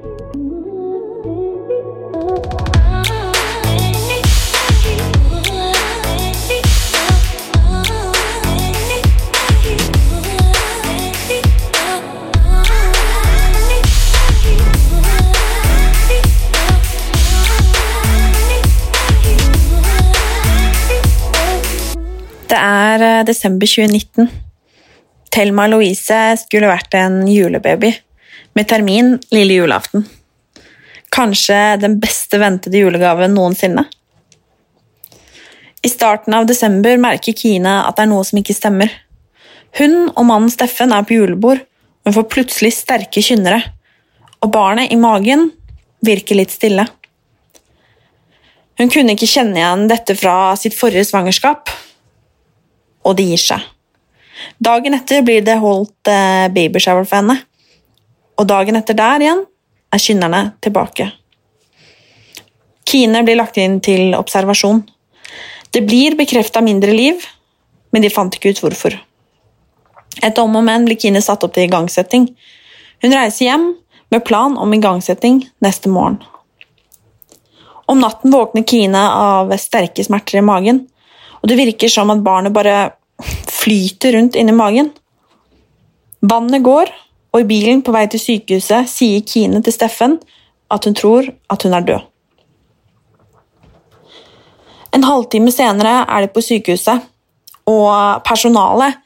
Det er eh, desember 2019. Thelma Louise skulle vært en julebaby, med termin lille julaften. Kanskje den beste ventede julegaven noensinne. I starten av desember merker Kine at det er noe som ikke stemmer. Hun og mannen Steffen er på julebord, men får plutselig sterke kynnere. Og barnet i magen virker litt stille. Hun kunne ikke kjenne igjen dette fra sitt forrige svangerskap, og det gir seg. Dagen etter blir det holdt eh, babyshower for henne, og dagen etter der igjen er kynnerne tilbake. Kine blir lagt inn til observasjon. Det blir bekrefta mindre liv, men de fant ikke ut hvorfor. Etter om og men blir Kine satt opp til igangsetting. Hun reiser hjem med plan om igangsetting neste morgen. Om natten våkner Kine av sterke smerter i magen, og det virker som at barnet bare flyter rundt inni magen. Vannet går, og i bilen på vei til sykehuset sier Kine til Steffen at hun tror at hun er død. En halvtime senere er de på sykehuset, og personalet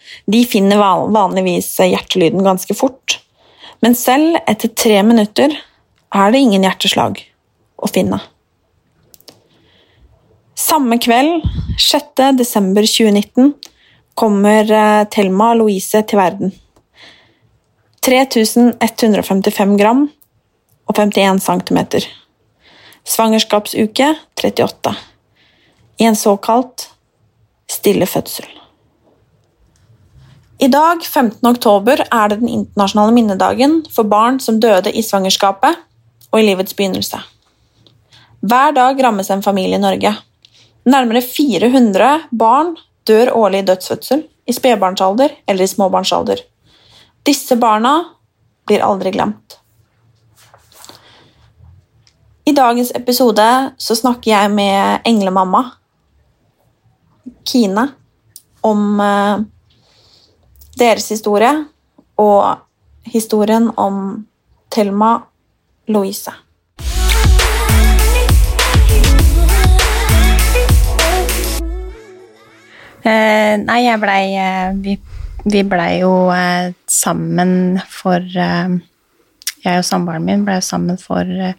finner vanligvis hjertelyden ganske fort. Men selv etter tre minutter er det ingen hjerteslag å finne. Samme kveld, 6. desember 2019, kommer eh, Thelma Louise til verden. 3155 gram og 51 centimeter. Svangerskapsuke 38 i en såkalt stille fødsel. I dag, 15. oktober, er det den internasjonale minnedagen for barn som døde i svangerskapet og i livets begynnelse. Hver dag rammes en familie i Norge. Nærmere 400 barn dør årlig i dødsfødsel, i spedbarnsalder eller i småbarnsalder. Disse barna blir aldri glemt. I dagens episode så snakker jeg med englemamma Kine om eh, deres historie og historien om Thelma Louise. Eh, nei, jeg blei eh, Vi, blei jo eh, sammen for eh, Jeg og samboeren min blei sammen for eh,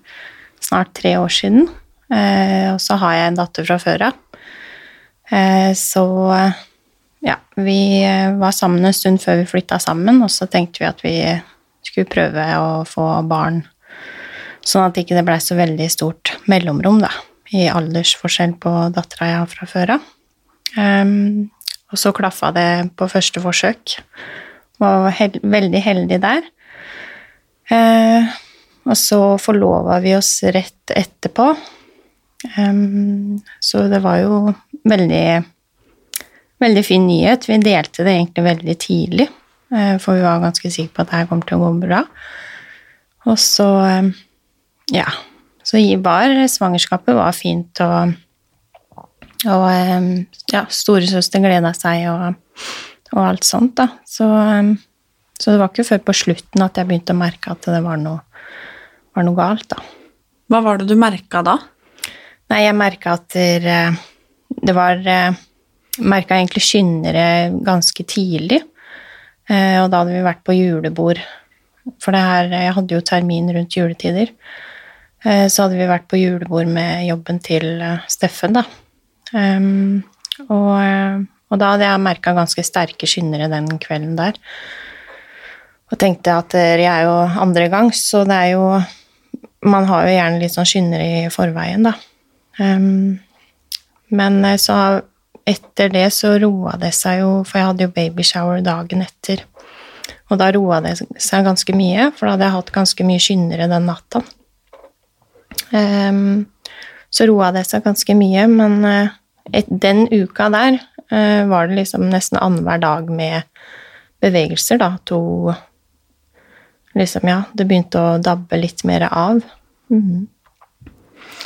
snart tre år siden. og så har jeg en datter fra før av. så ja, vi var sammen en stund før vi flytta sammen, og så tenkte vi at vi skulle prøve å få barn sånn at det ikke blei så veldig stort mellomrom da, i aldersforskjell på dattera jeg har fra før av. Um, og så klaffa det på første forsøk. Var held, veldig heldig der. Eh, og så forlova vi oss rett etterpå. Um, så det var jo veldig Veldig fin nyhet. Vi delte det egentlig veldig tidlig, eh, for vi var ganske sikre på at det her kommer til å gå bra. Og så um, Ja. Så var svangerskapet var fint og og ja, storesøster gleda seg og, og, alt sånt, da. Så, så, det var ikke før på slutten at jeg begynte å merke at det var noe, var noe galt, da. Hva var det du merka da? Nei, jeg merka at det, det var Merka egentlig skyndere ganske tidlig. Eh, og da hadde vi vært på julebord. For det her Jeg hadde jo termin rundt juletider. Eh, så hadde vi vært på julebord med jobben til eh, Steffen, da. Um, og, og, da hadde jeg merka ganske sterke skyndere den kvelden der. Og tenkte at jeg er jo andre gang, så det er jo Man har jo gjerne litt sånn skyndere i forveien, da. Um, men eh, så etter det så roa det seg jo, for jeg hadde jo babyshower dagen etter. Og da roa det seg ganske mye, for da hadde jeg hatt ganske mye skyndere den natta. Um, så roa det seg ganske mye, men et, den uka der uh, var det liksom nesten annenhver dag med bevegelser, da. To liksom, ja, det begynte å dabbe litt mer av. Mhm.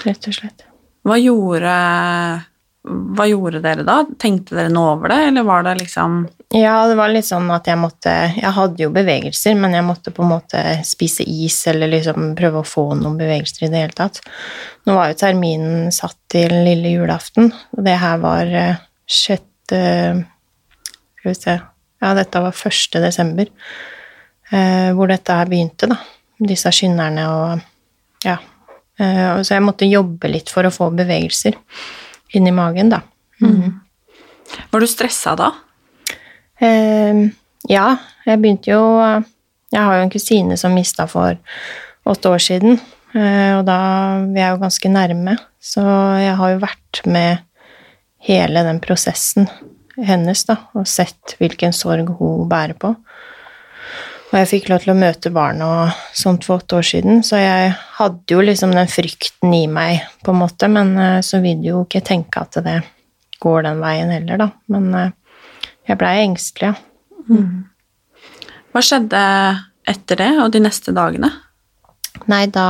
Rett og slett. Hva gjorde, hva gjorde dere da? Tenkte dere noe over det, eller var det liksom Ja, det var litt sånn at jeg måtte Jeg hadde jo bevegelser, men jeg måtte på en måte spise is eller liksom prøve å få noen bevegelser i det hele tatt. Nå var jo terminen satt til lille julaften, og det her var eh, sjette Skal vi se Ja, dette var 1. desember, eh, hvor dette her begynte, da. Disse skynderne og Ja. Eh, så jeg måtte jobbe litt for å få bevegelser inni magen, da. Mm. Var du stressa da? Eh, ja, jeg begynte jo Jeg har jo en kusine som mista for åtte år siden, eh, og da Vi er jo ganske nærme, så jeg har jo vært med hele den prosessen hennes, da, og sett hvilken sorg hun bærer på. Og jeg fikk lov til å møte barn og sånt for åtte år siden, så jeg hadde jo liksom den frykten i meg, på en måte, men eh, så vil du jo ikke tenke at det går den veien heller, da. Men eh, jeg blei engstelig, ja. Hva skjedde etter det og de neste dagene? Nei, da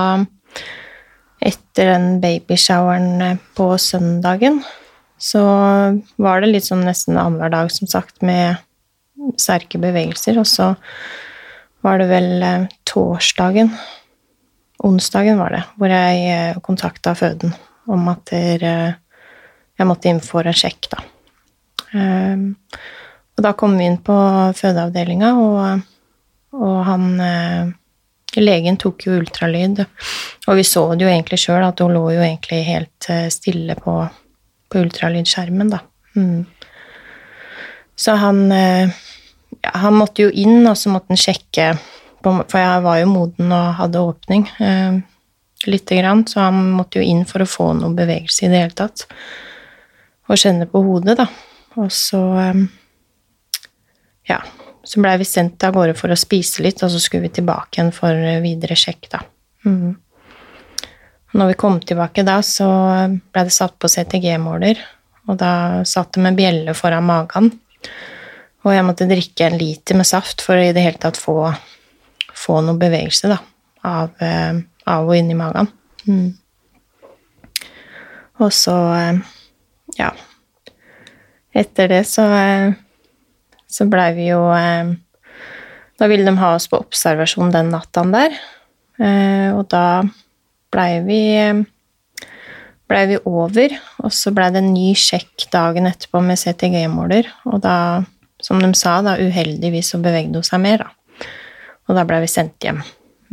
Etter den babyshoweren eh, på søndagen, så var det litt sånn nesten annenhver dag, som sagt, med sterke bevegelser, og så var det vel eh, torsdagen Onsdagen var det, hvor jeg kontakta føden om at eh, jeg måtte inn for en sjekk, da. Og da kom vi inn på fødeavdelinga, og, og han eh, Legen tok jo ultralyd, og vi så det jo egentlig sjøl, at hun lå jo egentlig helt eh, stille på, på ultralydskjermen, da. Mm. Så han eh, Han måtte jo inn, og så måtte han sjekke For jeg var jo moden og hadde åpning eh, lite grann, så han måtte jo inn for å få noe bevegelse i det hele tatt. Og kjenne på hodet, da. Og så eh, Ja. Så blei vi sendt av gårde for å spise litt, og så skulle vi tilbake igjen for videre sjekk, da. Mm. Når vi kom tilbake da, så blei det satt på CTG-måler, og da satt det med bjelle foran magen. Og jeg måtte drikke en liter med saft for å i det hele tatt få, få noe bevegelse da, av, eh, av og inni magen. Mm. Og så, eh, ja Etter det så, eh, så blei vi jo eh, Da ville de ha oss på observasjon den nattaen der, eh, og da blei vi blei vi over, og så blei det en ny sjekk dagen etterpå med CTG-måler, og da, som de sa, da uheldigvis så bevegde hun seg mer, da. Og da blei vi sendt hjem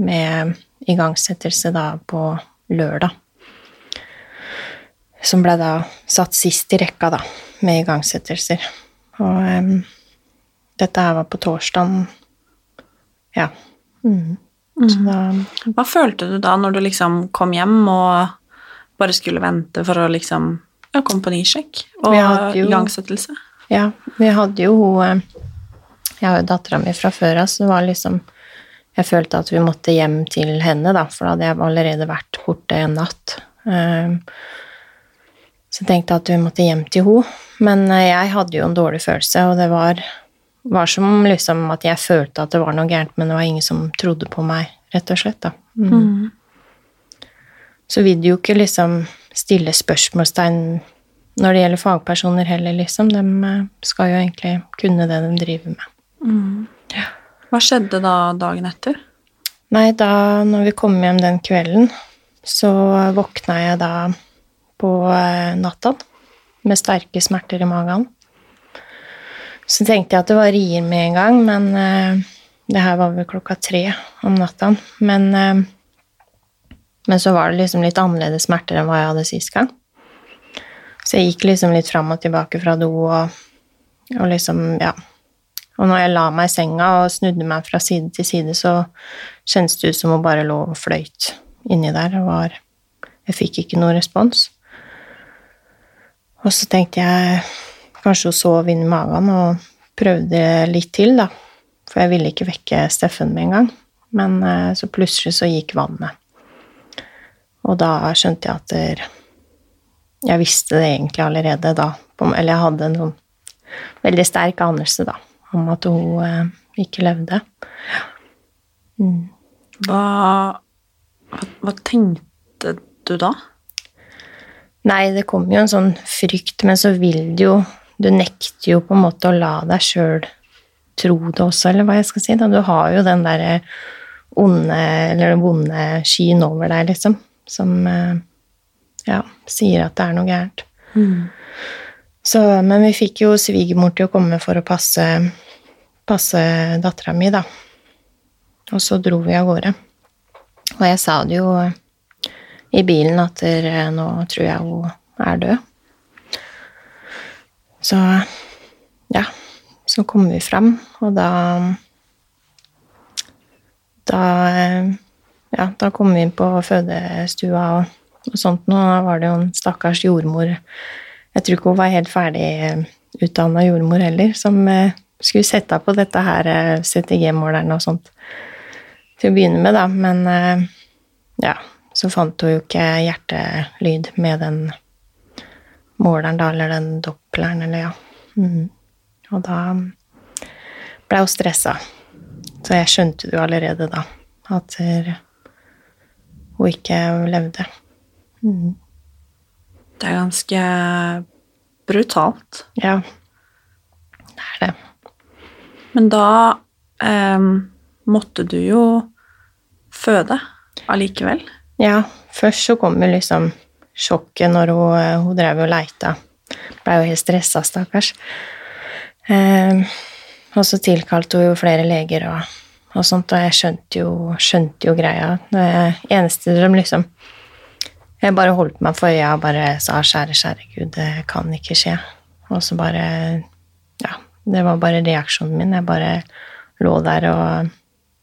med igangsettelse da på lørdag. Som blei da satt sist i rekka, da, med igangsettelser. Og em, dette her var på torsdagen, ja. Mm. Så da Hva følte du da når du liksom kom hjem og bare skulle vente for å liksom ja, komme på nysjekk og jo- igangsettelse? Ja, vi hadde jo Jeg har jo dattera mi fra før av, så det var liksom Jeg følte at vi måtte hjem til henne, da, for da hadde jeg allerede vært borte en natt. Ehm, Så jeg tenkte at vi måtte hjem til henne. Men eh, jeg hadde jo en dårlig følelse, og det var, var som liksom at jeg følte at det var noe gærent, men det var ingen som trodde på meg, rett og slett. da. Mm. Så vil du jo ikke liksom stille spørsmålstegn når det gjelder fagpersoner heller, liksom. De eh, skal jo egentlig kunne det de driver med. Hva skjedde da dagen etter? Nei, da når vi kom hjem den kvelden, så våkna jeg da på eh, natta med sterke smerter i magen. Så tenkte jeg at det var rier med en gang, men uh, det her var vel klokka tre om natta. Men, uh, men så var det liksom litt annerledes smerter enn hva jeg hadde sist gang. Så jeg gikk liksom litt fram og tilbake fra do og, og liksom, ja. Og når jeg la meg i senga og snudde meg fra side til side, så kjentes det ut som hun bare lå og fløyt inni der. Var, jeg fikk ikke noe respons. Og så tenkte jeg kanskje hun sov inni magen og prøvde litt til, da. For jeg ville ikke vekke Steffen med en gang. Men eh, så plutselig så gikk vannet. Og da skjønte jeg at der, jeg visste det egentlig allerede da. Eller jeg hadde en sånn veldig sterk anelse da, om at hun eh, ikke levde. Mm. Hva, hva, hva tenkte du da? Nei, det kom jo en sånn frykt, men så vil det jo Du nekter jo på en måte å la deg sjøl tro det også, eller hva jeg skal si. Da. Du har jo den derre onde, eller den vonde skyen over deg, liksom, som eh, ja, sier at det er noe gærent. Så, men vi fikk jo svigermor til å komme for å passe, passe dattera mi, da. Og så dro vi av gårde. Og jeg sa det jo i bilen at nå tror jeg hun er død. Så ja, så kom vi frem, og da Da ja, da kom vi inn på fødestua og, og sånt nå. Da var det jo en stakkars jordmor Jeg tror ikke hun var helt ferdig utdanna jordmor heller, som eh, skulle sette på dette her eh, CTG-måleren og sånt til å begynne med, da. Men eh, ja, så fant hun jo ikke hjertelyd med den måleren, da, eller den doppleren, eller ja. Mm. Og da ble hun stressa. Så jeg skjønte jo allerede da, at eh, hun ikke levde. Mm. Det er ganske brutalt. Ja, det er det. Men da em, måtte du jo føde allikevel. Ja, først så kom jo liksom sjokket når hun, hun drev og leita. Blei jo helt stressa, stakkars. Eh, og så tilkalte hun jo flere leger og, og sånt, og jeg skjønte jo, skjønte jo greia. Det eneste de liksom Jeg bare holdt meg for øya og bare sa kjære, kjære Gud, det kan ikke skje. Og så bare Ja, det var bare reaksjonen min. Jeg bare lå der og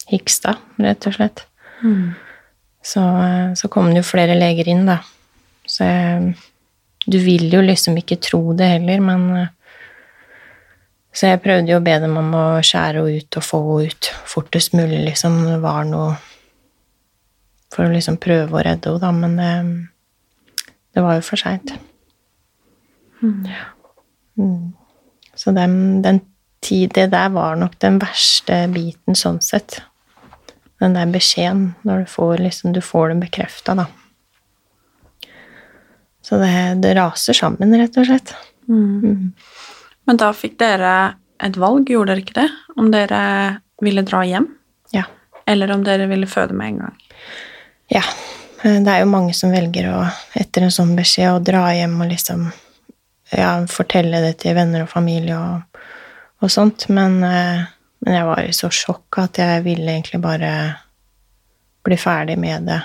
hiksta, rett og slett. Så, så kom det jo flere leger inn, da. Så jeg, du vil jo liksom ikke tro det heller, men Så jeg prøvde jo å be dem om å skjære henne ut og få henne ut fortest mulig, liksom. Det var noe For å liksom prøve å redde henne, da, men det, det var jo for seint. Ja. Mm. Så den, den tid, det der var nok den verste biten sånn sett den der beskjeden når du får, liksom, du får det bekrefta, da. Så det, det, raser sammen, rett og slett. Mm. Men da fikk dere et valg, gjorde dere ikke det? Om dere ville dra hjem? Ja. Eller om dere ville føde med en gang? Ja. Det er jo mange som velger å, etter en sånn beskjed, å dra hjem og liksom ja, fortelle det til venner og familie og, og sånt, men eh, men jeg var i så sjokk at jeg ville egentlig bare bli ferdig med det,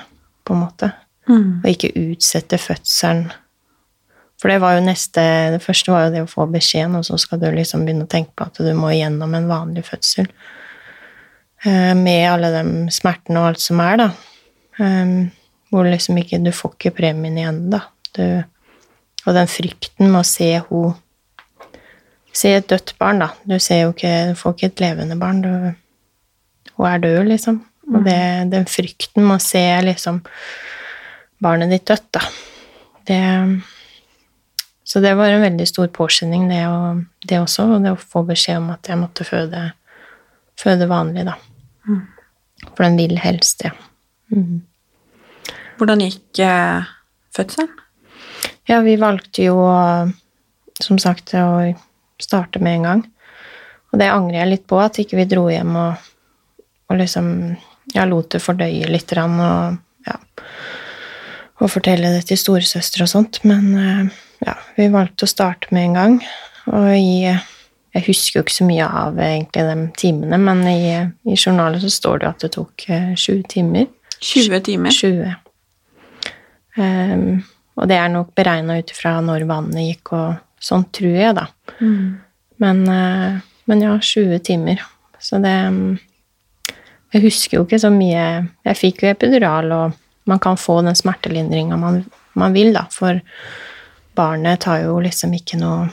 på en måte. Mm. Og ikke utsette fødselen. For det var jo neste Det første var jo det å få beskjeden, og så skal du liksom begynne å tenke på at du må gjennom en vanlig fødsel. Eh, med alle de smertene og alt som er, da. Eh, hvor liksom ikke Du får ikke premien igjen, da. Du, og den frykten med å se hun Se et dødt barn, da. Du ser jo ikke Du får ikke et levende barn. Du, hun er død, liksom. Og det, den frykten med å se liksom barnet ditt dødt, da. Det Så det var en veldig stor påskjønning, det, og, det også. Og det å få beskjed om at jeg måtte føde, føde vanlig, da. Mm. For den vil helst det. Mm. Hvordan gikk eh, fødselen? Ja, vi valgte jo, som sagt, å starte med en gang. Og det angrer jeg litt på, at ikke vi dro hjem og, og liksom ja, lot det fordøye litt og, ja, og fortelle det til storesøster og sånt. Men ja, vi valgte å starte med en gang. Og i Jeg husker jo ikke så mye av egentlig de timene, men i, i journalen så står det at det tok 20 timer. 20 timer? 20. Um, og det er nok beregna ut ifra når vannet gikk og sånn, tror jeg, da. Mm. Men, men, ja, 20 timer. Så det Jeg husker jo ikke så mye Jeg fikk jo epidural, og man kan få den smertelindringa man, man, vil, da, for barnet tar jo liksom ikke noe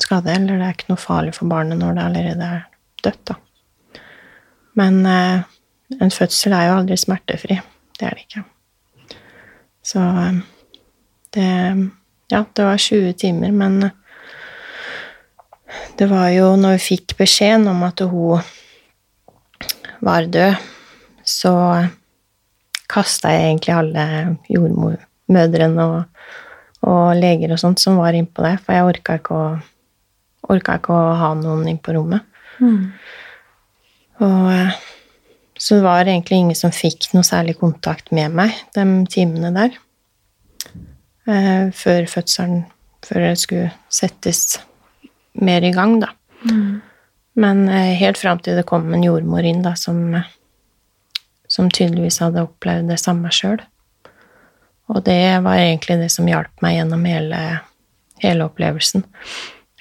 skade, eller det er ikke noe farlig for barnet når det allerede er dødt, da. Men eh, en fødsel er jo aldri smertefri. Det er det ikke. Så det Ja, det var 20 timer, men det var jo når vi fikk beskjeden om at hun var død, så kasta jeg egentlig alle jordmødrene og, og leger og sånt som var innpå der, for jeg orka ikke å, orka ikke å ha noen inn på rommet. Og, eh, så det var egentlig ingen som fikk noe særlig kontakt med meg de timene der. Eh, før fødselen, før det skulle settes mer i gang, da. Men eh, helt fram til det kom en jordmor inn, da, som, som tydeligvis hadde opplevd det samme sjøl. Og det var egentlig det som hjalp meg gjennom hele, hele opplevelsen.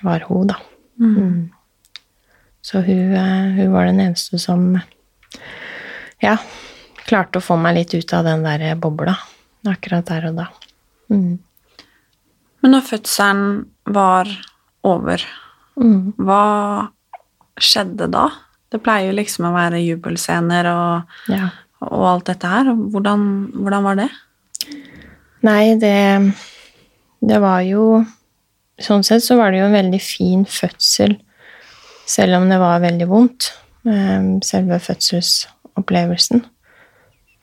Var hun, da. Mm. Så hun, eh, hun var den eneste som ja, klarte å få meg litt ut av den der bobla akkurat der og da. Mm. Men når fødselen var over, Mm. hva skjedde da? Det pleier jo liksom å være jubelscener og, Ja. Og alt dette her. Hvordan, hvordan var det? Nei, det Det var jo Sånn sett så var det jo en veldig fin fødsel, selv om det var veldig vondt. eh, Selve fødselsopplevelsen.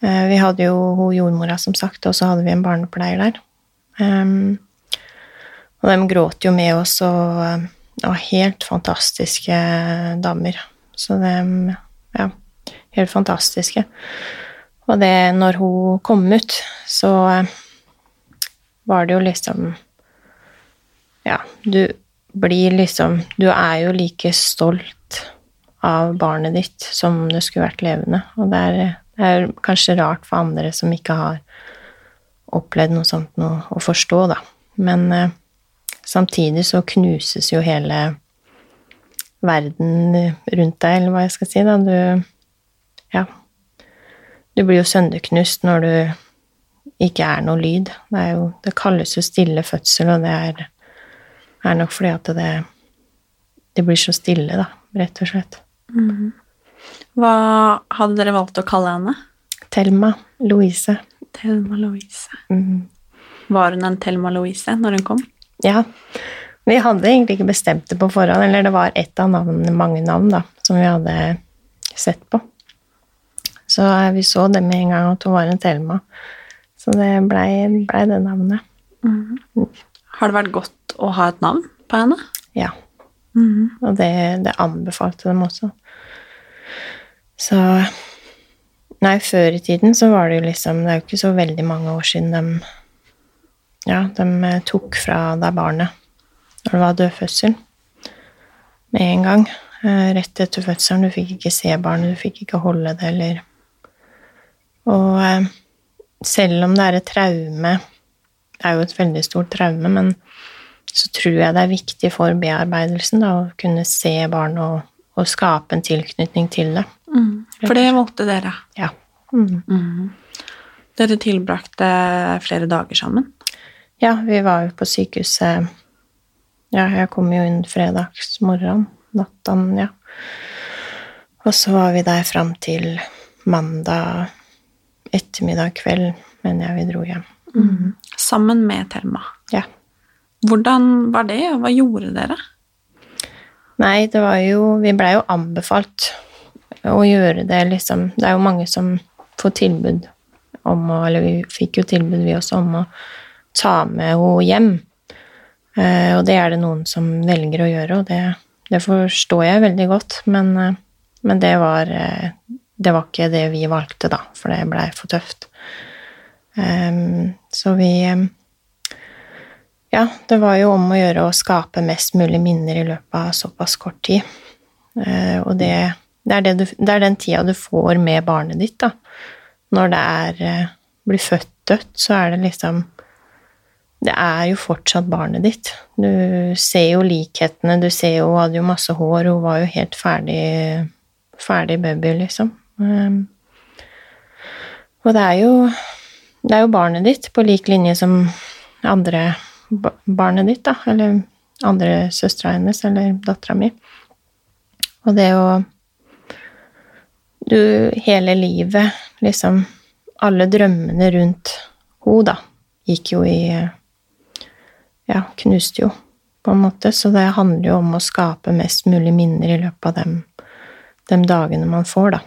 Eh, Vi hadde jo hun jordmora, som sagt, og så hadde vi en barnepleier der. Um, og de gråt jo med oss, og eh, det var helt fantastiske damer. Så de Ja, helt fantastiske. Og det, når hun kom ut, så eh, var det jo liksom Ja, du blir liksom Du er jo like stolt av barnet ditt som det skulle vært levende. Og det er, det er kanskje rart for andre som ikke har opplevd noe sånt noe, å forstå, da. Men eh, samtidig så knuses jo hele verden rundt deg, eller hva jeg skal si, da. Du Ja. Du blir jo sønderknust når du ikke er noe lyd. Det, jo, det kalles jo stille fødsel, og det er, er nok fordi at det, det blir så stille, da, rett og slett. Hva hadde dere valgt å kalle henne? Thelma Louise. Thelma Louise. Mm. Var hun en Thelma Louise når hun kom? Ja. Vi hadde egentlig ikke bestemt det på forhånd, eller det var ett av navnene, mange navn, da, som vi hadde sett på. Så eh, vi så det med en gang at hun var en Thelma. Så det blei ble det navnet. Har det vært godt å ha et navn på henne? Ja. Og det, det anbefalte dem også. Så Nei, før i tiden så var det jo liksom Det er jo ikke så veldig mange år siden de Ja, de eh, tok fra deg barnet når det var dødfødsel. Med en gang. eh, Rett etter fødselen. Du fikk ikke se barnet, du fikk ikke holde det, eller Og eh, selv om det er et traume Det er jo et veldig stort traume, men så tror jeg det er viktig for bearbeidelsen da, å kunne se barn og, og skape en tilknytning til det. For det valgte dere. Ja. Mm. Dere tilbrakte flere dager sammen. ja, vi var jo på sykehuset Ja, jeg kom jo inn fredagsmorgen, natten, ja. Og så var vi der fram til mandag ettermiddag kveld, mener jeg vi dro hjem. Sammen med Thelma. Ja. Hvordan var det, og hva gjorde dere? Nei, det var jo Vi blei jo anbefalt å gjøre det, liksom. Det er jo mange som får tilbud om å Eller vi fikk jo tilbud, vi også, om å ta med henne hjem. Eh, og det er det noen som velger å gjøre, og det, det forstår jeg veldig godt. Men, eh, men det var eh, Det var ikke det vi valgte, da, for det blei for tøft. Um, så vi ja, det var jo om å gjøre å skape mest mulig minner i løpet av såpass kort tid. Uh, og det, det, er det, du, det er den tida du får med barnet ditt, da. Når det er uh, blir født dødt, så er det liksom Det er jo fortsatt barnet ditt. Du ser jo likhetene, du ser jo Hun hadde jo masse hår, hun var jo helt ferdig, ferdig baby, liksom. Um, og det er jo det er jo barnet ditt på lik linje som andre barnet ditt, da, eller andre søstera hennes, eller dattera mi. Og det å Du hele livet, liksom Alle drømmene rundt henne, da, gikk jo i Ja, knuste jo, på en måte. Så det handler jo om å skape mest mulig minner i løpet av dem, dem dagene man får, da.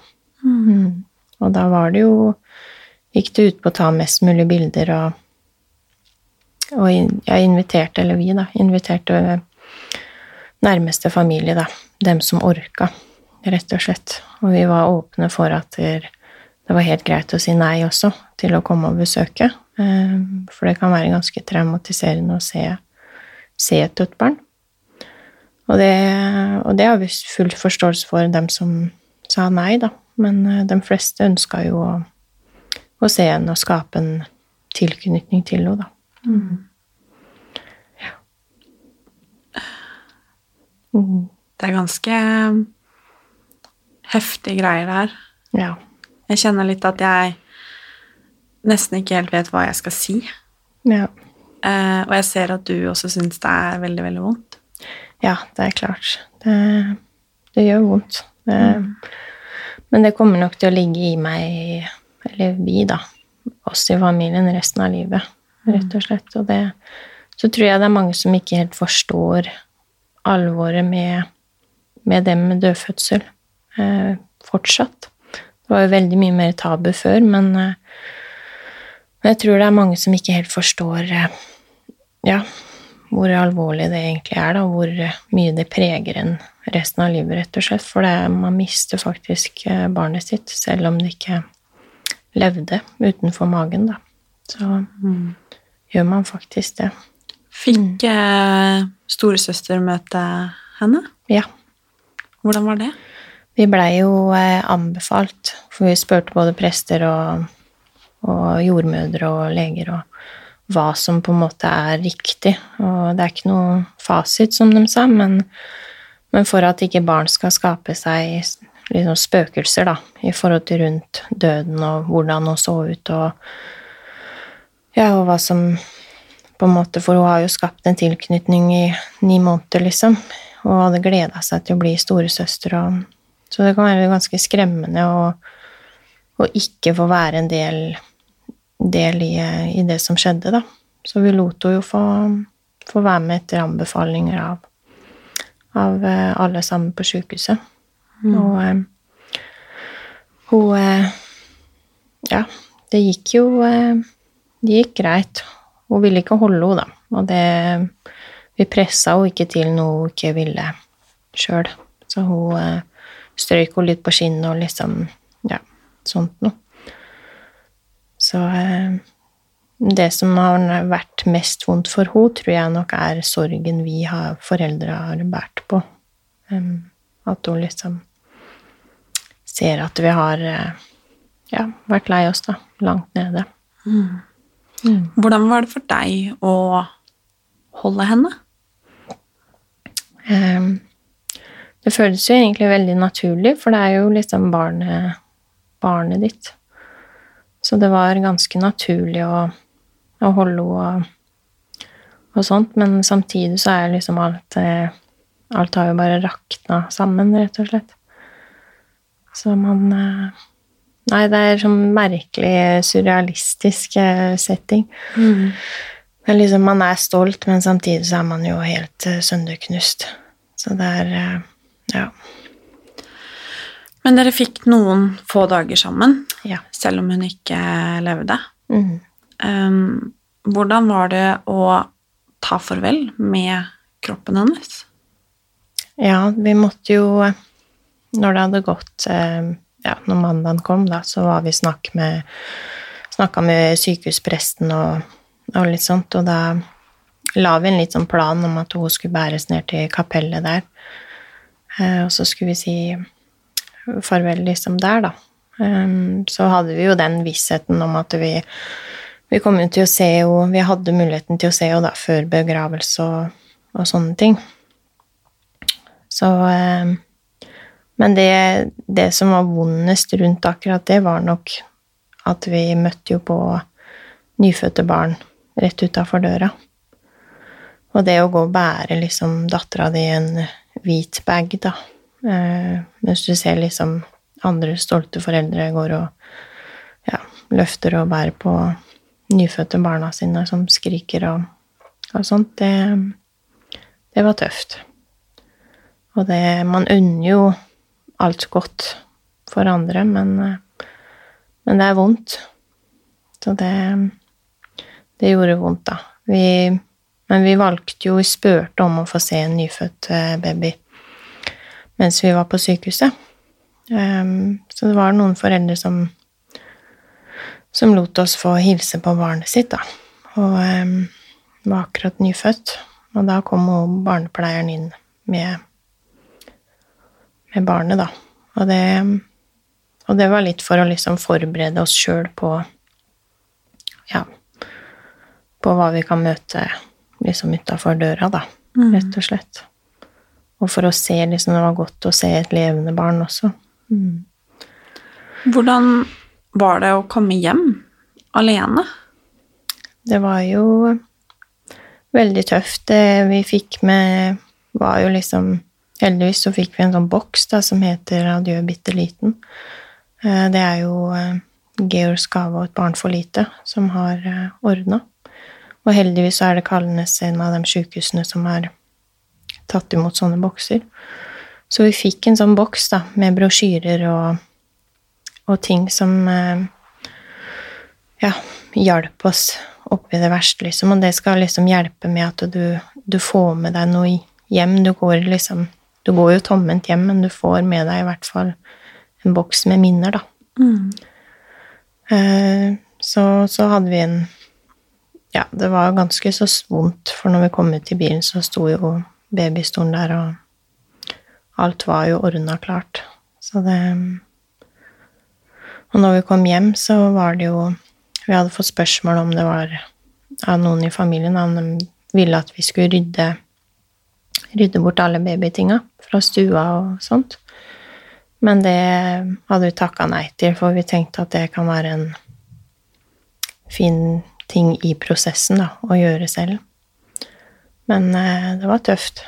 Mm. Og da var det jo gikk det ut på å ta mest mulig bilder og Og jeg inviterte, eller vi, da, inviterte nærmeste familie, da. Dem som orka, rett og slett. Og vi var åpne for at det var helt greit å si nei også, til å komme og besøke. Eh, For det kan være ganske traumatiserende å se, se et dødt barn. Og det, og det har vi full forståelse for, dem som sa nei, da. Men eh, de fleste ønska jo å, å se henne og skape en tilknytning til henne, da. Mm. Det er ganske heftige greier det her. Ja. Jeg kjenner litt at jeg nesten ikke helt vet hva jeg skal si. ja. Eh, og jeg ser at du også syns det er veldig, veldig vondt. Ja, det er klart. Det, det gjør vondt. Det, Men det kommer nok til å ligge i meg, eller vi, da, oss i familien, resten av livet, rett og slett. Og det, så tror jeg det er mange som ikke helt forstår alvoret med, med det med dødfødsel eh, fortsatt. Det var jo veldig mye mer tabu før, men, eh, jeg tror det er mange som ikke helt forstår eh, ja, hvor alvorlig det egentlig er, da, hvor mye det preger en resten av livet, rett og slett. For det, man mister faktisk eh, barnet sitt, selv om det ikke levde utenfor magen, da. Så gjør man faktisk det. Fikk eh, storesøster møte henne? Ja. Hvordan var det? Vi blei jo eh, anbefalt, for vi spurte både prester og, og jordmødre og leger og hva som på en måte er riktig. Og det er ikke noe fasit, som de sa, men, men for at ikke barn skal skape seg liksom spøkelser da, i forhold til rundt døden og hvordan hun så ut og ja, og hva som på en måte, For hun har jo skapt en tilknytning i ni måneder, liksom, og hadde gleda seg til å bli storesøster. Og, så det kan være ganske skremmende å, å ikke få være en del, del i, i det som skjedde, da. Så vi lot henne jo få, få være med etter anbefalinger av, av eh, alle sammen på sjukehuset. Og eh, hun eh, Ja, det gikk jo Det gikk greit. Hun ville ikke holde henne, da. Og det Vi pressa henne ikke til noe hun ikke ville sjøl. Så hun strøyk henne litt på skinnet og liksom Ja, sånt noe. Så eh, det som har vært mest vondt for henne, tror jeg nok er sorgen vi har, foreldre har båret på. At hun liksom ser at vi har eh, ja, vært lei oss, da. Langt nede. Hvordan var det for deg å holde henne? Det føles jo egentlig veldig naturlig, for det er jo liksom barnet, barnet ditt. Så det var ganske naturlig å, holde henne og, og sånt, men samtidig så er liksom alt eh, Alt har jo bare rakna sammen, rett og slett. Så man eh, Nei, det er sånn merkelig surrealistisk eh, setting. Det er liksom, man er stolt, men samtidig så er man jo helt sønderknust. Så det er Ja. Men dere fikk noen få dager sammen, ja. selv om hun ikke levde. Mhm. Um, hvordan var det å ta farvel med kroppen hennes? Ja, vi måtte jo Når det hadde gått eh, Ja, når mandagen kom, da, så var vi snakk med Snakka med sykehuspresten og, og litt sånt, og da la vi en litt sånn plan om at hun skulle bæres ned til kapellet der. Eh, og så skulle vi si farvel liksom der, da. Um, så hadde vi jo den vissheten om at vi vi kom jo til å se henne Vi hadde muligheten til å se henne da, før begravelse og, og sånne ting. Så eh, Men det, det som var vondest rundt akkurat det, var nok at vi møtte jo på nyfødte barn rett utafor døra. Og det å gå og bære liksom dattera di i en hvit bag, da, eh, mens du ser liksom andre stolte foreldre går og ja, løfter og bærer på nyfødte barna sine som skriker og, og sånt, det, det var tøft. Og det Man unner jo alt godt for andre, men, men det er vondt. Så det, det gjorde vondt, da. Vi, men vi valgte jo Vi spurte om å få se en nyfødt eh, baby mens vi var på sykehuset. Um, så det var noen foreldre som som lot oss få hilse på barnet sitt, da. Og um, var akkurat nyfødt. Og da kom jo barnepleieren inn med, med barnet, da. Og det, og det var litt for å liksom forberede oss sjøl på Ja, på hva vi kan møte liksom utafor døra, da, Mm. rett og slett. Og for å se liksom Det var godt å se et levende barn også. Mm. Hvordan var det å komme hjem alene? Det var jo veldig tøft. Det vi fikk med, var jo liksom Heldigvis så fikk vi en sånn boks da, som heter Adjø, bitte liten. Eh, Det er jo eh, Georg Skava og Et barn for lite som har ordna. Og heldigvis så er det Kalnes en av de sykehusene som har tatt imot sånne bokser. Så vi fikk en sånn boks da, med brosjyrer og, og ting som eh, ja, hjalp oss oppi det verste, liksom. Og det skal liksom hjelpe med at du, du får med deg noe hjem. Du går liksom Du går jo tomhendt hjem, men du får med deg i hvert fall en boks med minner, da. Mm. Eh, så, så hadde vi en Ja, det var ganske så vondt, for når vi kom ut i bilen, så sto jo babystolen der, og alt var jo ordna klart. Så det Og når vi kom hjem, så var det jo Vi hadde fått spørsmål om det var av noen i familien om de ville at vi skulle rydde, rydde bort alle babytinga fra stua og sånt. Men det hadde vi takka nei til, for vi tenkte at det kan være en fin ting i prosessen da, å gjøre selv. Men eh, det var tøft.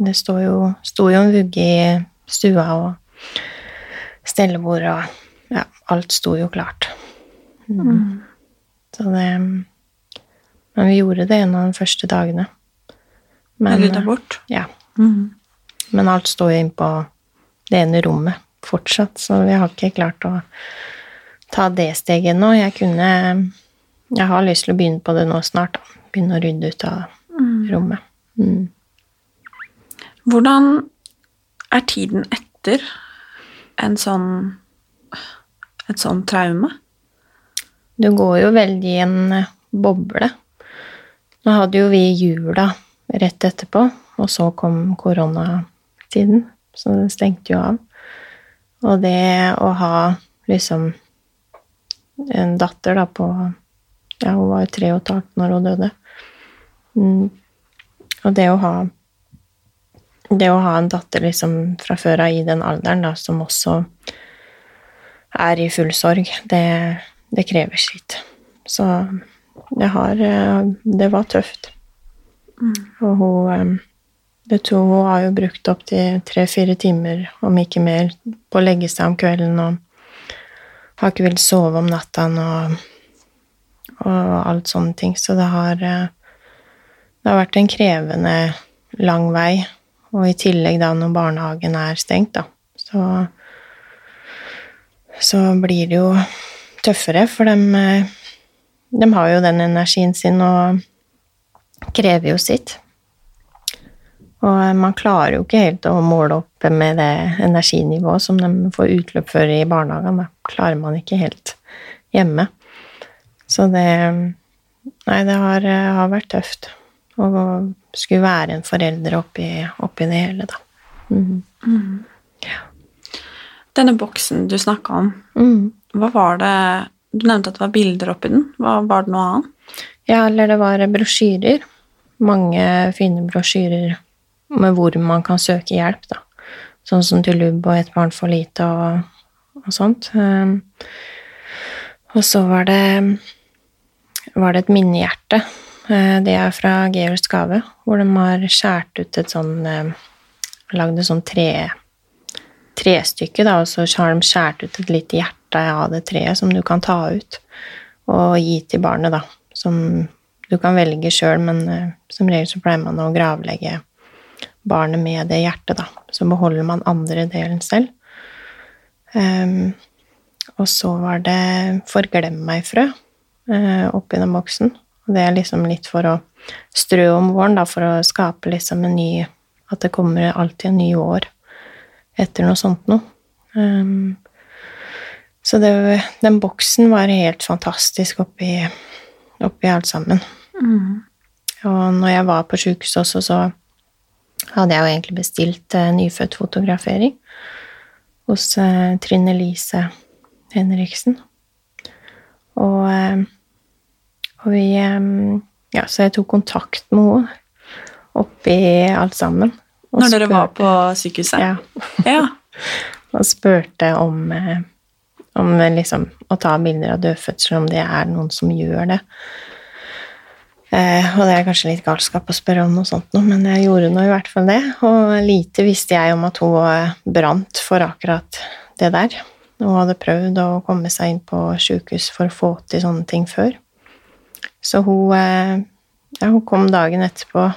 Det sto jo, sto jo en vugge i stua, og stellebordet og ja, alt sto jo klart. Mm. Så det Men vi gjorde det en av de første dagene. Men, Rydda bort? ja, Mm. men alt står jo inne på det ene rommet fortsatt, så vi har ikke klart å ta det steget ennå. Jeg kunne Jeg har lyst til å begynne på det nå snart, da. Begynne å rydde ut av rommet. Mm. Hvordan er tiden etter en sånn et sånn traume? Du går jo veldig i en eh, boble. Nå hadde jo vi jula rett etterpå, og så kom koronatiden, så det stengte jo av. Og det å ha liksom en datter da på Ja, hun var jo tre og et halvt når hun døde. Mm. Og det å ha det å ha en datter liksom fra før av i den alderen, da, som også er i full sorg, det, det krever sitt. Så det har eh, Det var tøft. Og hun eh, Det to, hun har jo brukt opptil tre-fire timer, om ikke mer, på å legge seg om kvelden og har ikke villet sove om natta og, og alt sånne ting. Så det har eh, Det har vært en krevende, lang vei. Og i tillegg da når barnehagen er stengt, da, så så blir det jo tøffere, for de, de har jo den energien sin og krever jo sitt. Og man klarer jo ikke helt å måle opp med det energinivået som de får utløp for i barnehagen. Da klarer man ikke helt hjemme. Så det Nei, det har, har vært tøft å skulle være en forelder oppi, oppi det hele, da. Mhm. Denne boksen du snakka om, mm. hva var det Du nevnte at det var bilder oppi den. Hva, var det noe annet? Ja, eller det var brosjyrer. Mange fine brosjyrer med hvor man kan søke hjelp, da. Sånn som til lubb og Et barn for lite og, og sånt. Um, og så var det, var det et minnehjerte. Uh, det er fra Georgs Skave, hvor de har skåret ut et sånn uh, Lagd et sånn tre, trestykke, da, og så har de skåret ut et lite hjerte av det treet som du kan ta ut og gi til barnet, da. Som du kan velge sjøl, men uh, som regel så pleier man å gravlegge barnet med det hjertet, da. Så beholder man andre delen selv. Um, og så var det Forglem meg-frø, uh, oppi den boksen. Og det er liksom litt for å strø om våren, da, for å skape liksom en ny At det kommer alltid en ny år etter noe sånt noe. Um, så det, den boksen var helt fantastisk oppi, oppi alt sammen. Mm. Og når jeg var på sjukehuset også, så hadde jeg jo egentlig bestilt eh, nyfødtfotografering hos eh, Trine Lise Henriksen. Og, eh, og vi eh, Ja, så jeg tok kontakt med henne oppi alt sammen. Når dere spør- var på sykehuset? Ja. Ja. Og spurte om, eh, om eh, liksom, å ta bilder av dødfødsler, om det er noen som gjør det. Eh, og det er kanskje litt galskap å spørre om noe sånt, nå, men jeg gjorde nå i hvert fall det. Og lite visste jeg om at hun eh, brant for akkurat det der. Hun hadde prøvd å komme seg inn på sjukehus for å få til sånne ting før. Så hun, eh, ja, hun kom dagen etterpå,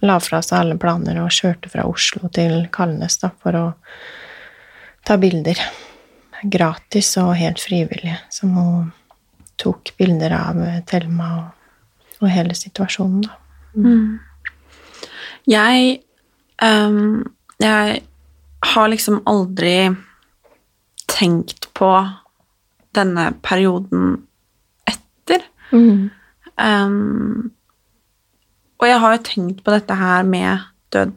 la fra seg alle planer og kjørte fra Oslo til Kalnes da, for å ta bilder. Gratis og helt frivillig, som hun tok bilder av eh, Thelma og, og hele situasjonen, da. Jeg um, Jeg har liksom aldri tenkt på denne perioden etter. Ehm, og jeg har jo tenkt på dette her med død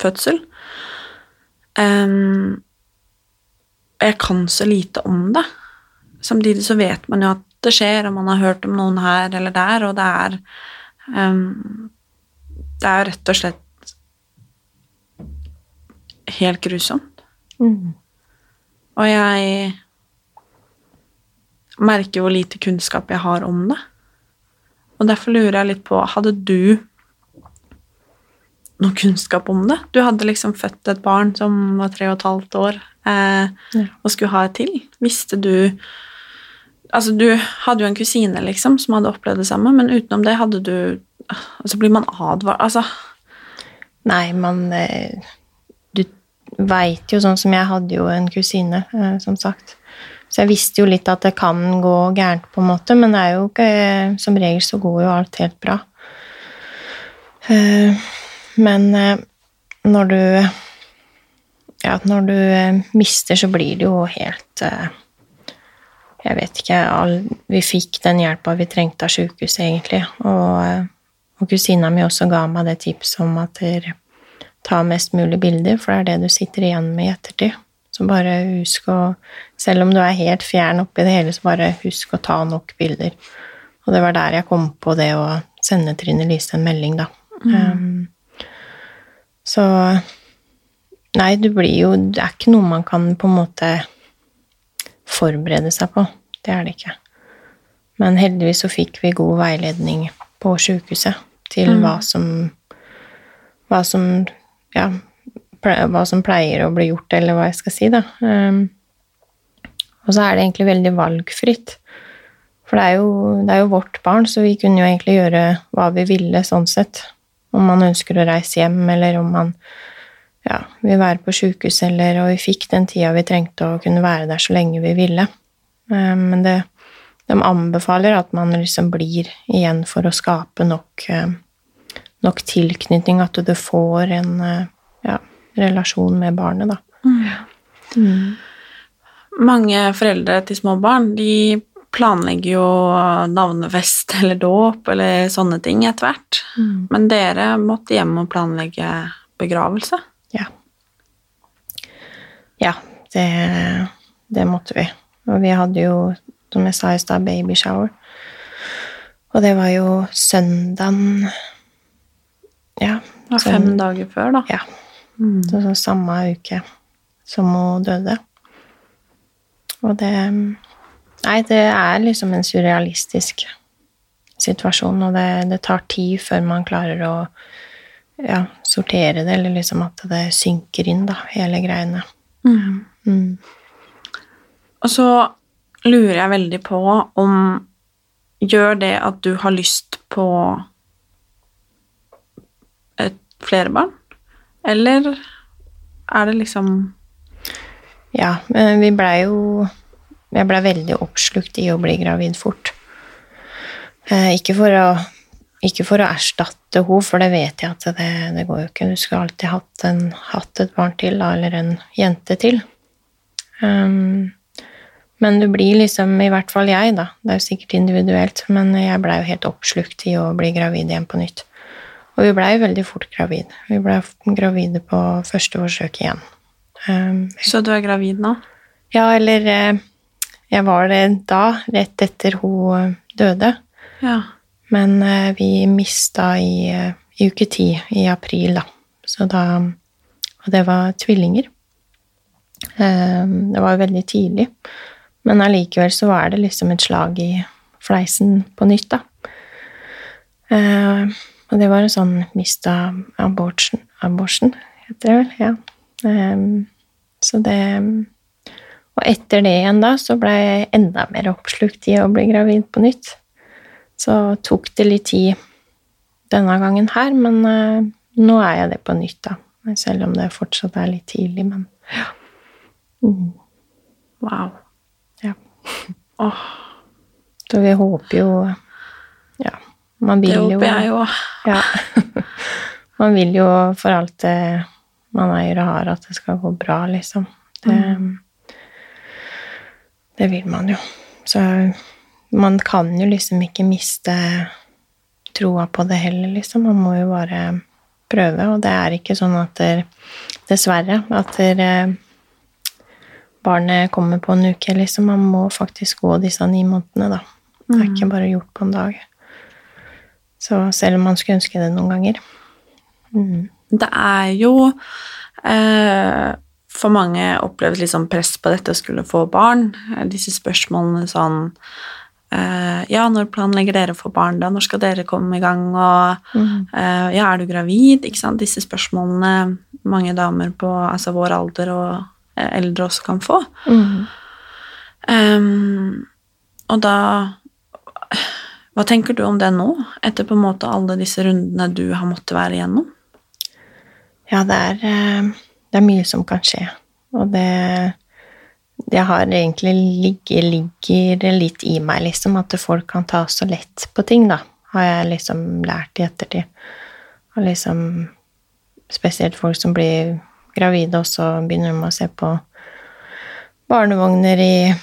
fødsel. Um, jeg kan så lite om det. Samtidig så vet man jo at det skjer, og man har hørt om noen her eller der, og det er um, Det er rett og slett helt grusomt. Mm. Og jeg merker hvor lite kunnskap jeg har om det. Og derfor lurer jeg litt på Hadde du noe kunnskap om det? Du hadde liksom født et barn som var tre og et halvt år eh, Ja. og skulle ha et til. Visste du Altså, du hadde jo en kusine, liksom, som hadde opplevd det samme, men utenom det hadde du Altså, blir man advart Altså Nei, man eh, Du veit jo, sånn som jeg hadde jo en kusine, eh, som sagt. Så jeg visste jo litt at det kan gå gærent, på en måte, men det er jo ikke Som regel så går jo alt helt bra. Eh, Men eh, når du Ja, når du eh, mister, så blir det jo helt Jeg vet ikke Vi fikk den hjelpa vi trengte av sjukehuset, egentlig. Og, og kusina mi også ga meg det tipset om at dere tar mest mulig bilder, for det er det du sitter igjen med i ettertid. Så bare husk å Selv om du er helt fjern oppi det hele, så bare husk å ta nok bilder. Og det var der jeg kom på det å sende Trine Lise en melding, da. Um, så Nei, du blir jo Det er ikke noe man kan på en måte forberede seg på. Det er det ikke. Men heldigvis så fikk vi god veiledning på sjukehuset til hva som hva som ja, hva som pleier å bli gjort, eller hva jeg skal si, da. Um, og så er det egentlig veldig valgfritt. For det er, jo, det er jo vårt barn, så vi kunne jo egentlig gjøre hva vi ville, sånn sett. Om man ønsker å reise hjem, eller om man ja, vil være på sjukehus, eller Og vi fikk den tida vi trengte å kunne være der så lenge vi ville. Um, men det, de anbefaler at man liksom blir igjen for å skape nok um, nok tilknytning, at du får en eh, ja, relasjon med barnet, da. Mange foreldre til små barn de planlegger jo navnefest eller dåp eller sånne ting etter hvert. Men dere måtte hjem og planlegge begravelse. Ja. Ja, det, det måtte vi. Og vi hadde jo, som jeg sa i stad, babyshower. Og det var jo søndagen Ja. Det var fem dager før, da. Ja. Så, så samme uke som hun døde. Og det Nei, det er liksom en surrealistisk situasjon, og det, det tar tid før man klarer å ja, sortere det, eller liksom at det synker inn, da, hele greiene. Mm. Og så lurer jeg veldig på om Gjør det at du har lyst på et flere barn? Eller er det liksom Ja, vi blei jo Jeg blei veldig oppslukt i å bli gravid fort. Eh, ikke, for å, ikke for å erstatte henne, for det vet jeg at det, det går jo ikke. Du skulle alltid hatt, en, hatt et barn til, da, eller en jente til. Um, men du blir liksom, i hvert fall jeg, da, det er jo sikkert individuelt, men jeg blei jo helt oppslukt i å bli gravid igjen på nytt. Og vi blei veldig fort gravid. Vi blei gravide på første forsøk igjen. Um, Så du er gravid nå? ja, eller eh, jeg var det da, rett etter hun eh, døde. Ja. Men eh, vi mista i, i uke ti, i april, da. Så da Og det var tvillinger. Um, Det var jo veldig tidlig. Men allikevel så var det liksom et slag i fleisen på nytt, da. Eh, Og det var en sånn mista abortion, abortion heter det vel, ja. Um, Så det Og etter det igjen da, så ble jeg enda mer oppslukt i å bli gravid på nytt. Så tok det litt tid denne gangen her, men uh, nå er jeg det på nytt, da. Selv om det fortsatt er litt tidlig, men ja. Mm, Wow. ja. Åh, Så vi håper jo man vil det jo håper jeg jo. Ja. man vil jo for alt det man eier og har, at det skal gå bra, liksom. Det, det vil man jo. Så man kan jo liksom ikke miste troa på det heller, liksom. Man må jo bare prøve, og det er ikke sånn at der, Dessverre. At der, barnet kommer på en uke, liksom. Man må faktisk gå disse ni månedene, da. Det er ikke bare gjort på en dag. Så selv om man skulle ønske det noen ganger. Mm. Det er jo eh, For mange oppleves litt sånn press på dette å skulle få barn. Disse spørsmålene sånn eh, Ja, når planlegger dere å få barn, da? Når skal dere komme i gang? Og Mm. eh, ja, er du gravid? Ikke sant? Disse spørsmålene mange damer på altså vår alder og eh, eldre også kan få. Mm. Um, og da Hva tenker du om det nå, etter på en måte alle disse rundene du har måttet være igjennom? Ja, det er, eh, det er mye som kan skje. Og det Det har egentlig ligger, ligger litt i meg, liksom, at folk kan ta så lett på ting, da. Har jeg liksom lært i ettertid. Og liksom Spesielt folk som blir gravide, og så begynner de å se på barnevogner i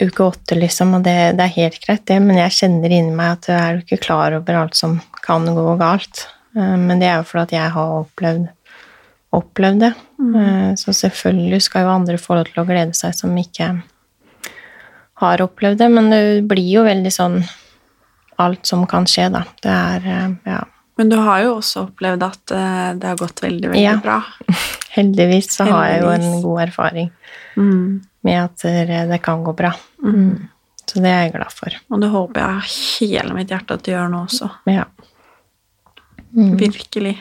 uke åtte, liksom, og det, det er helt greit, det, men jeg kjenner inni meg at jeg er jo ikke klar over alt som kan gå galt. Eh, Men det er jo fordi at jeg har opplevd, opplevd det. Mm. Så selvfølgelig skal jo andre få lov til å glede seg som ikke har opplevd det, men det blir jo veldig sånn alt som kan skje, da. Det er eh, ja. Men du har jo også opplevd at eh, det har gått veldig, veldig Ja. bra. Heldigvis så har jeg jo en god erfaring Mm. Med at det det kan gå bra. Mm. Så det er jeg glad for. Og det håper jeg av hele mitt hjerte at du gjør nå også. Ja. Mm. Virkelig.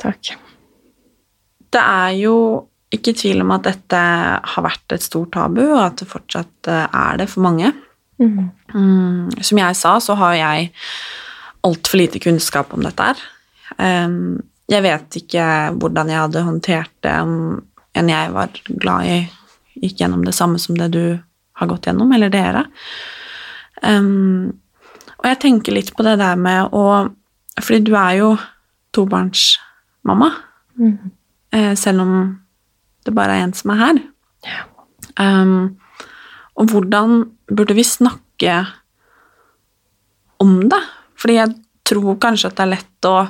Takk. Det er jo ikke tvil om at dette har vært et stort tabu, og at det fortsatt eh, er det for mange. Mm. Mm, som jeg sa, så har jeg altfor lite kunnskap om dette her. Jeg vet ikke hvordan jeg hadde håndtert det om en jeg var glad i, gikk gjennom det samme som det du har gått gjennom, eller dere. Um, og jeg tenker litt på det der med å Fordi du er jo tobarnsmamma, Mm. selv om det bare er én som er her. Ja. Um, og hvordan burde vi snakke om det? Fordi jeg tror kanskje at det er lett å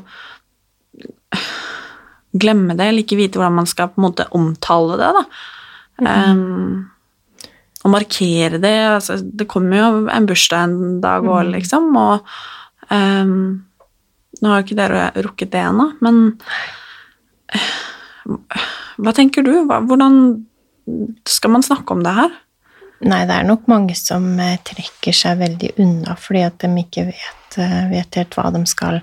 glemme det, eller ikke vite hvordan man skal på en måte omtale det. da. Um, og markere det. Altså, det kommer jo en bursdag en dag òg, liksom, og um, Nå har jo ikke dere rukket det ennå, men hva tenker du? Hva, hvordan skal man snakke om det her? Nei, det er nok mange som eh, trekker seg veldig unna fordi at de ikke vet, eh, vet helt hva de skal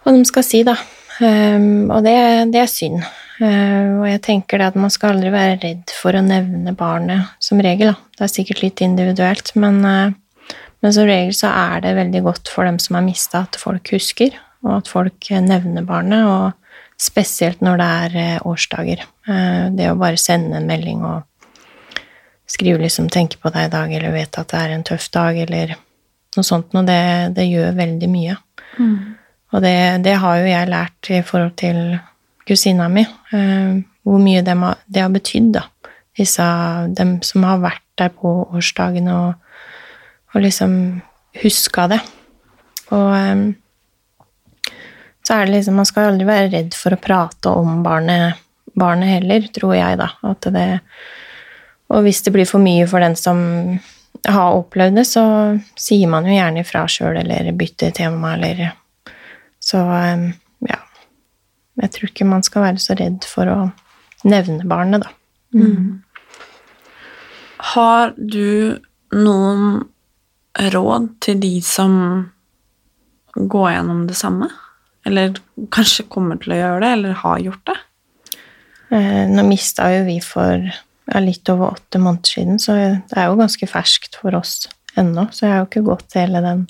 hva de skal si, da. Ehm, og det, det er synd. Uh, og jeg tenker at man skal aldri være redd for å nevne barnet, som regel. da. Det er sikkert litt individuelt, men, uh, men som regel så er det veldig godt for dem som har mista, at folk husker, og at folk nevner barnet, og spesielt når det er eh, årsdager. Eh, det å bare sende en melding og skrive liksom 'tenker på deg i dag', eller 'vet at det er en tøff dag', eller noe sånt noe, det, det gjør veldig mye. Og det, det har jo jeg lært i forhold til kusina mi, eh, hvor mye det, har, de har betydd, da. Disse, dem som har vært der på årsdagen og, og liksom huska det. Og eh, så er det liksom Man skal aldri være redd for å prate om barnet, barnet heller, tror jeg, da. At det, og hvis det blir for mye for den som har opplevd det, så sier man jo gjerne ifra sjøl, eller bytter tema, eller Så eh, ja. Jeg tror ikke man skal være så redd for å nevne barnet, da. Har du noen råd til de som går gjennom det samme? Eller kanskje kommer til å gjøre det, eller har gjort det? Eh, Nå mista jo vi for ja, litt over åtte måneder siden, så det er jo ganske ferskt for oss ennå. Så jeg har jo ikke gått hele den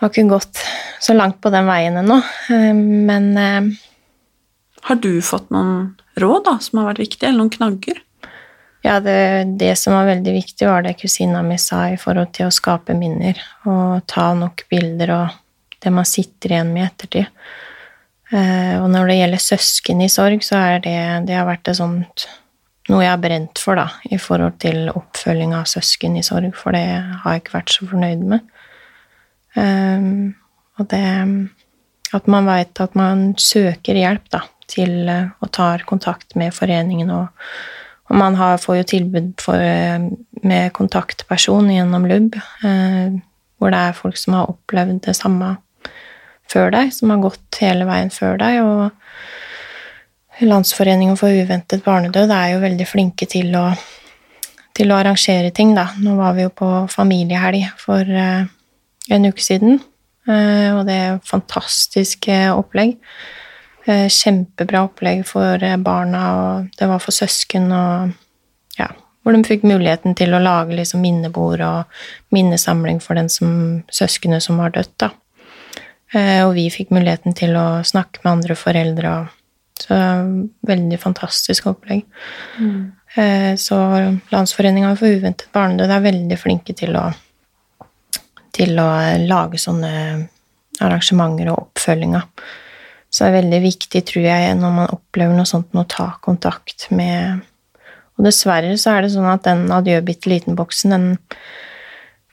Har ikke gått så langt på den veien ennå. Eh, Men eh, Har du fått noen råd da, som har vært viktige, eller noen knagger? ja, det, det som var veldig viktig, var det kusina mi sa i forhold til å skape minner og ta nok bilder og det man sitter igjen med i ettertid. Eh, og når det gjelder søsken i sorg, så er det, det har vært sånt noe jeg har brent for, da, i forhold til oppfølging av søsken i sorg, for det har jeg ikke vært så fornøyd med. Ehm, og det At man veit at man søker hjelp, da, til å og tar kontakt med foreningen, og, og man har, får jo tilbud for, eh, med kontaktperson gjennom LUB, uh, hvor det er folk som har opplevd det samme før deg, som har gått hele veien før deg, og Landsforeningen for uventet barnedød er jo veldig flinke til å, til å arrangere ting, da. Nå var vi jo på familiehelg for eh, en uke siden, eh, og det er fantastisk eh, opplegg. Eh, kjempebra opplegg for barna, og det var for søsken, og ja, hvor de fikk muligheten til å lage liksom minnebord og minnesamling for den som, søskene som var dødt, da. Og vi fikk muligheten til å snakke med andre foreldre og så veldig fantastisk opplegg. Mm. Så Landsforeninga for uventet barnedød er veldig flinke til å, til å lage sånne arrangementer og oppfølginger. Så det er veldig viktig, tror jeg, når man opplever noe sånt, å ta kontakt med Og dessverre så er det sånn at den adjø bitte liten-boksen, den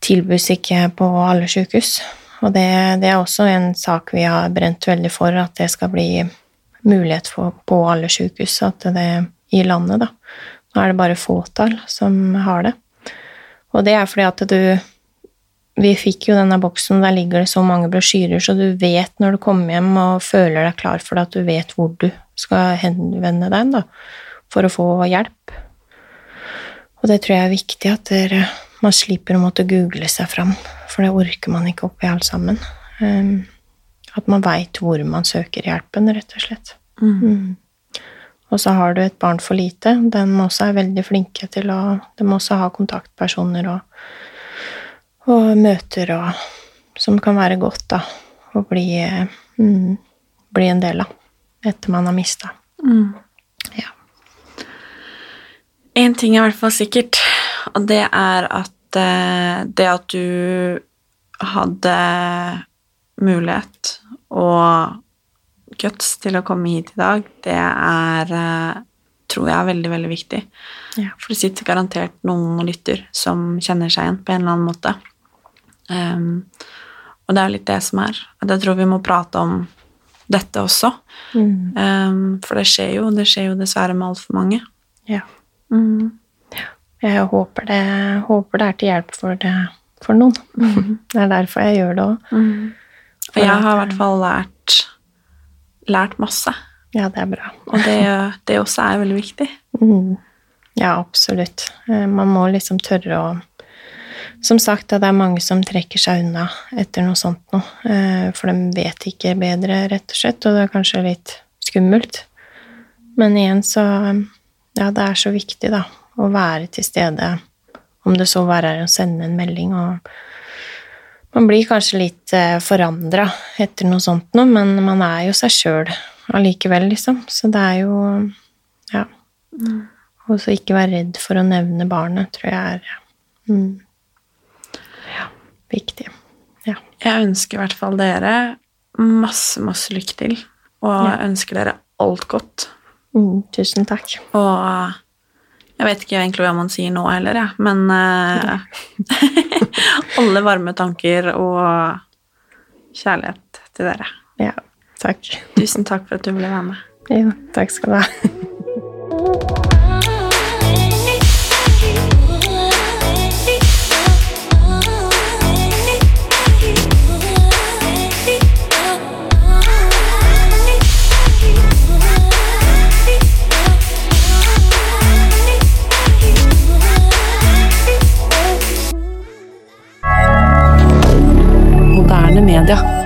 tilbys ikke på alle sykehus. Og det, det er også en sak vi har brent veldig for, at det skal bli mulighet for på alle sykehus at det i landet, da. Nå er det bare fåtall som har det. Og det er fordi at du Vi fikk jo denne boksen, der ligger det så mange brosjyrer, så du vet når du kommer hjem og føler deg klar for det, at du vet hvor du skal henvende deg da, for å få hjelp. Og det tror jeg er viktig, at dere, man slipper å måtte google seg fram, for det orker man ikke oppi alt sammen. Um, at man veit hvor man søker hjelpen, rett og slett. Mm. Og så har du et barn for lite. De også er veldig flinke til å De også ha kontaktpersoner og, og møter og Som kan være godt, da, å bli, mm, bli en del av etter man har mista. Ja. En ting er i hvert fall sikkert, og det er at eh, det at du hadde mulighet og guts til å komme hit i dag, det er eh, tror jeg er veldig, veldig viktig. Ja. For det sitter garantert noen og lytter som kjenner seg igjen på en eller annen måte. Ehm, og det er jo litt det som er. At jeg tror vi må prate om dette også. Mm. Um, for det skjer jo, det skjer jo dessverre med altfor mange. ja. Mm. Jeg håper det, håper det er til hjelp for, det, for noen. Det er derfor jeg gjør det òg. Og jeg har i hvert fall lært, lært masse. Ja, det er bra. Og det, det også er veldig viktig. Mm. Ja, absolutt. Eh, Man må liksom tørre å Som sagt, det er mange som trekker seg unna etter noe sånt noe. eh, For de vet ikke bedre, rett og slett, og det er kanskje litt skummelt. Men igjen så Ja, det er så viktig, da, å være til stede. Om det så bare er å sende en melding og Man blir kanskje litt eh, forandra etter noe sånt noe, men man er jo seg sjøl allikevel, liksom. Så det er jo Ja. Og så ikke være redd for å nevne barnet, tror jeg er mm, ja, viktig. jeg ønsker i hvert fall dere masse, masse lykke til. Og Ja. ønsker dere alt godt. Mm, tusen takk. Og jeg vet ikke egentlig hva man sier nå heller, jeg, men uh, alle varme tanker og kjærlighet til dere. Ja, takk. Tusen takk for at du ville være med. Jo, takk skal du ha. rien.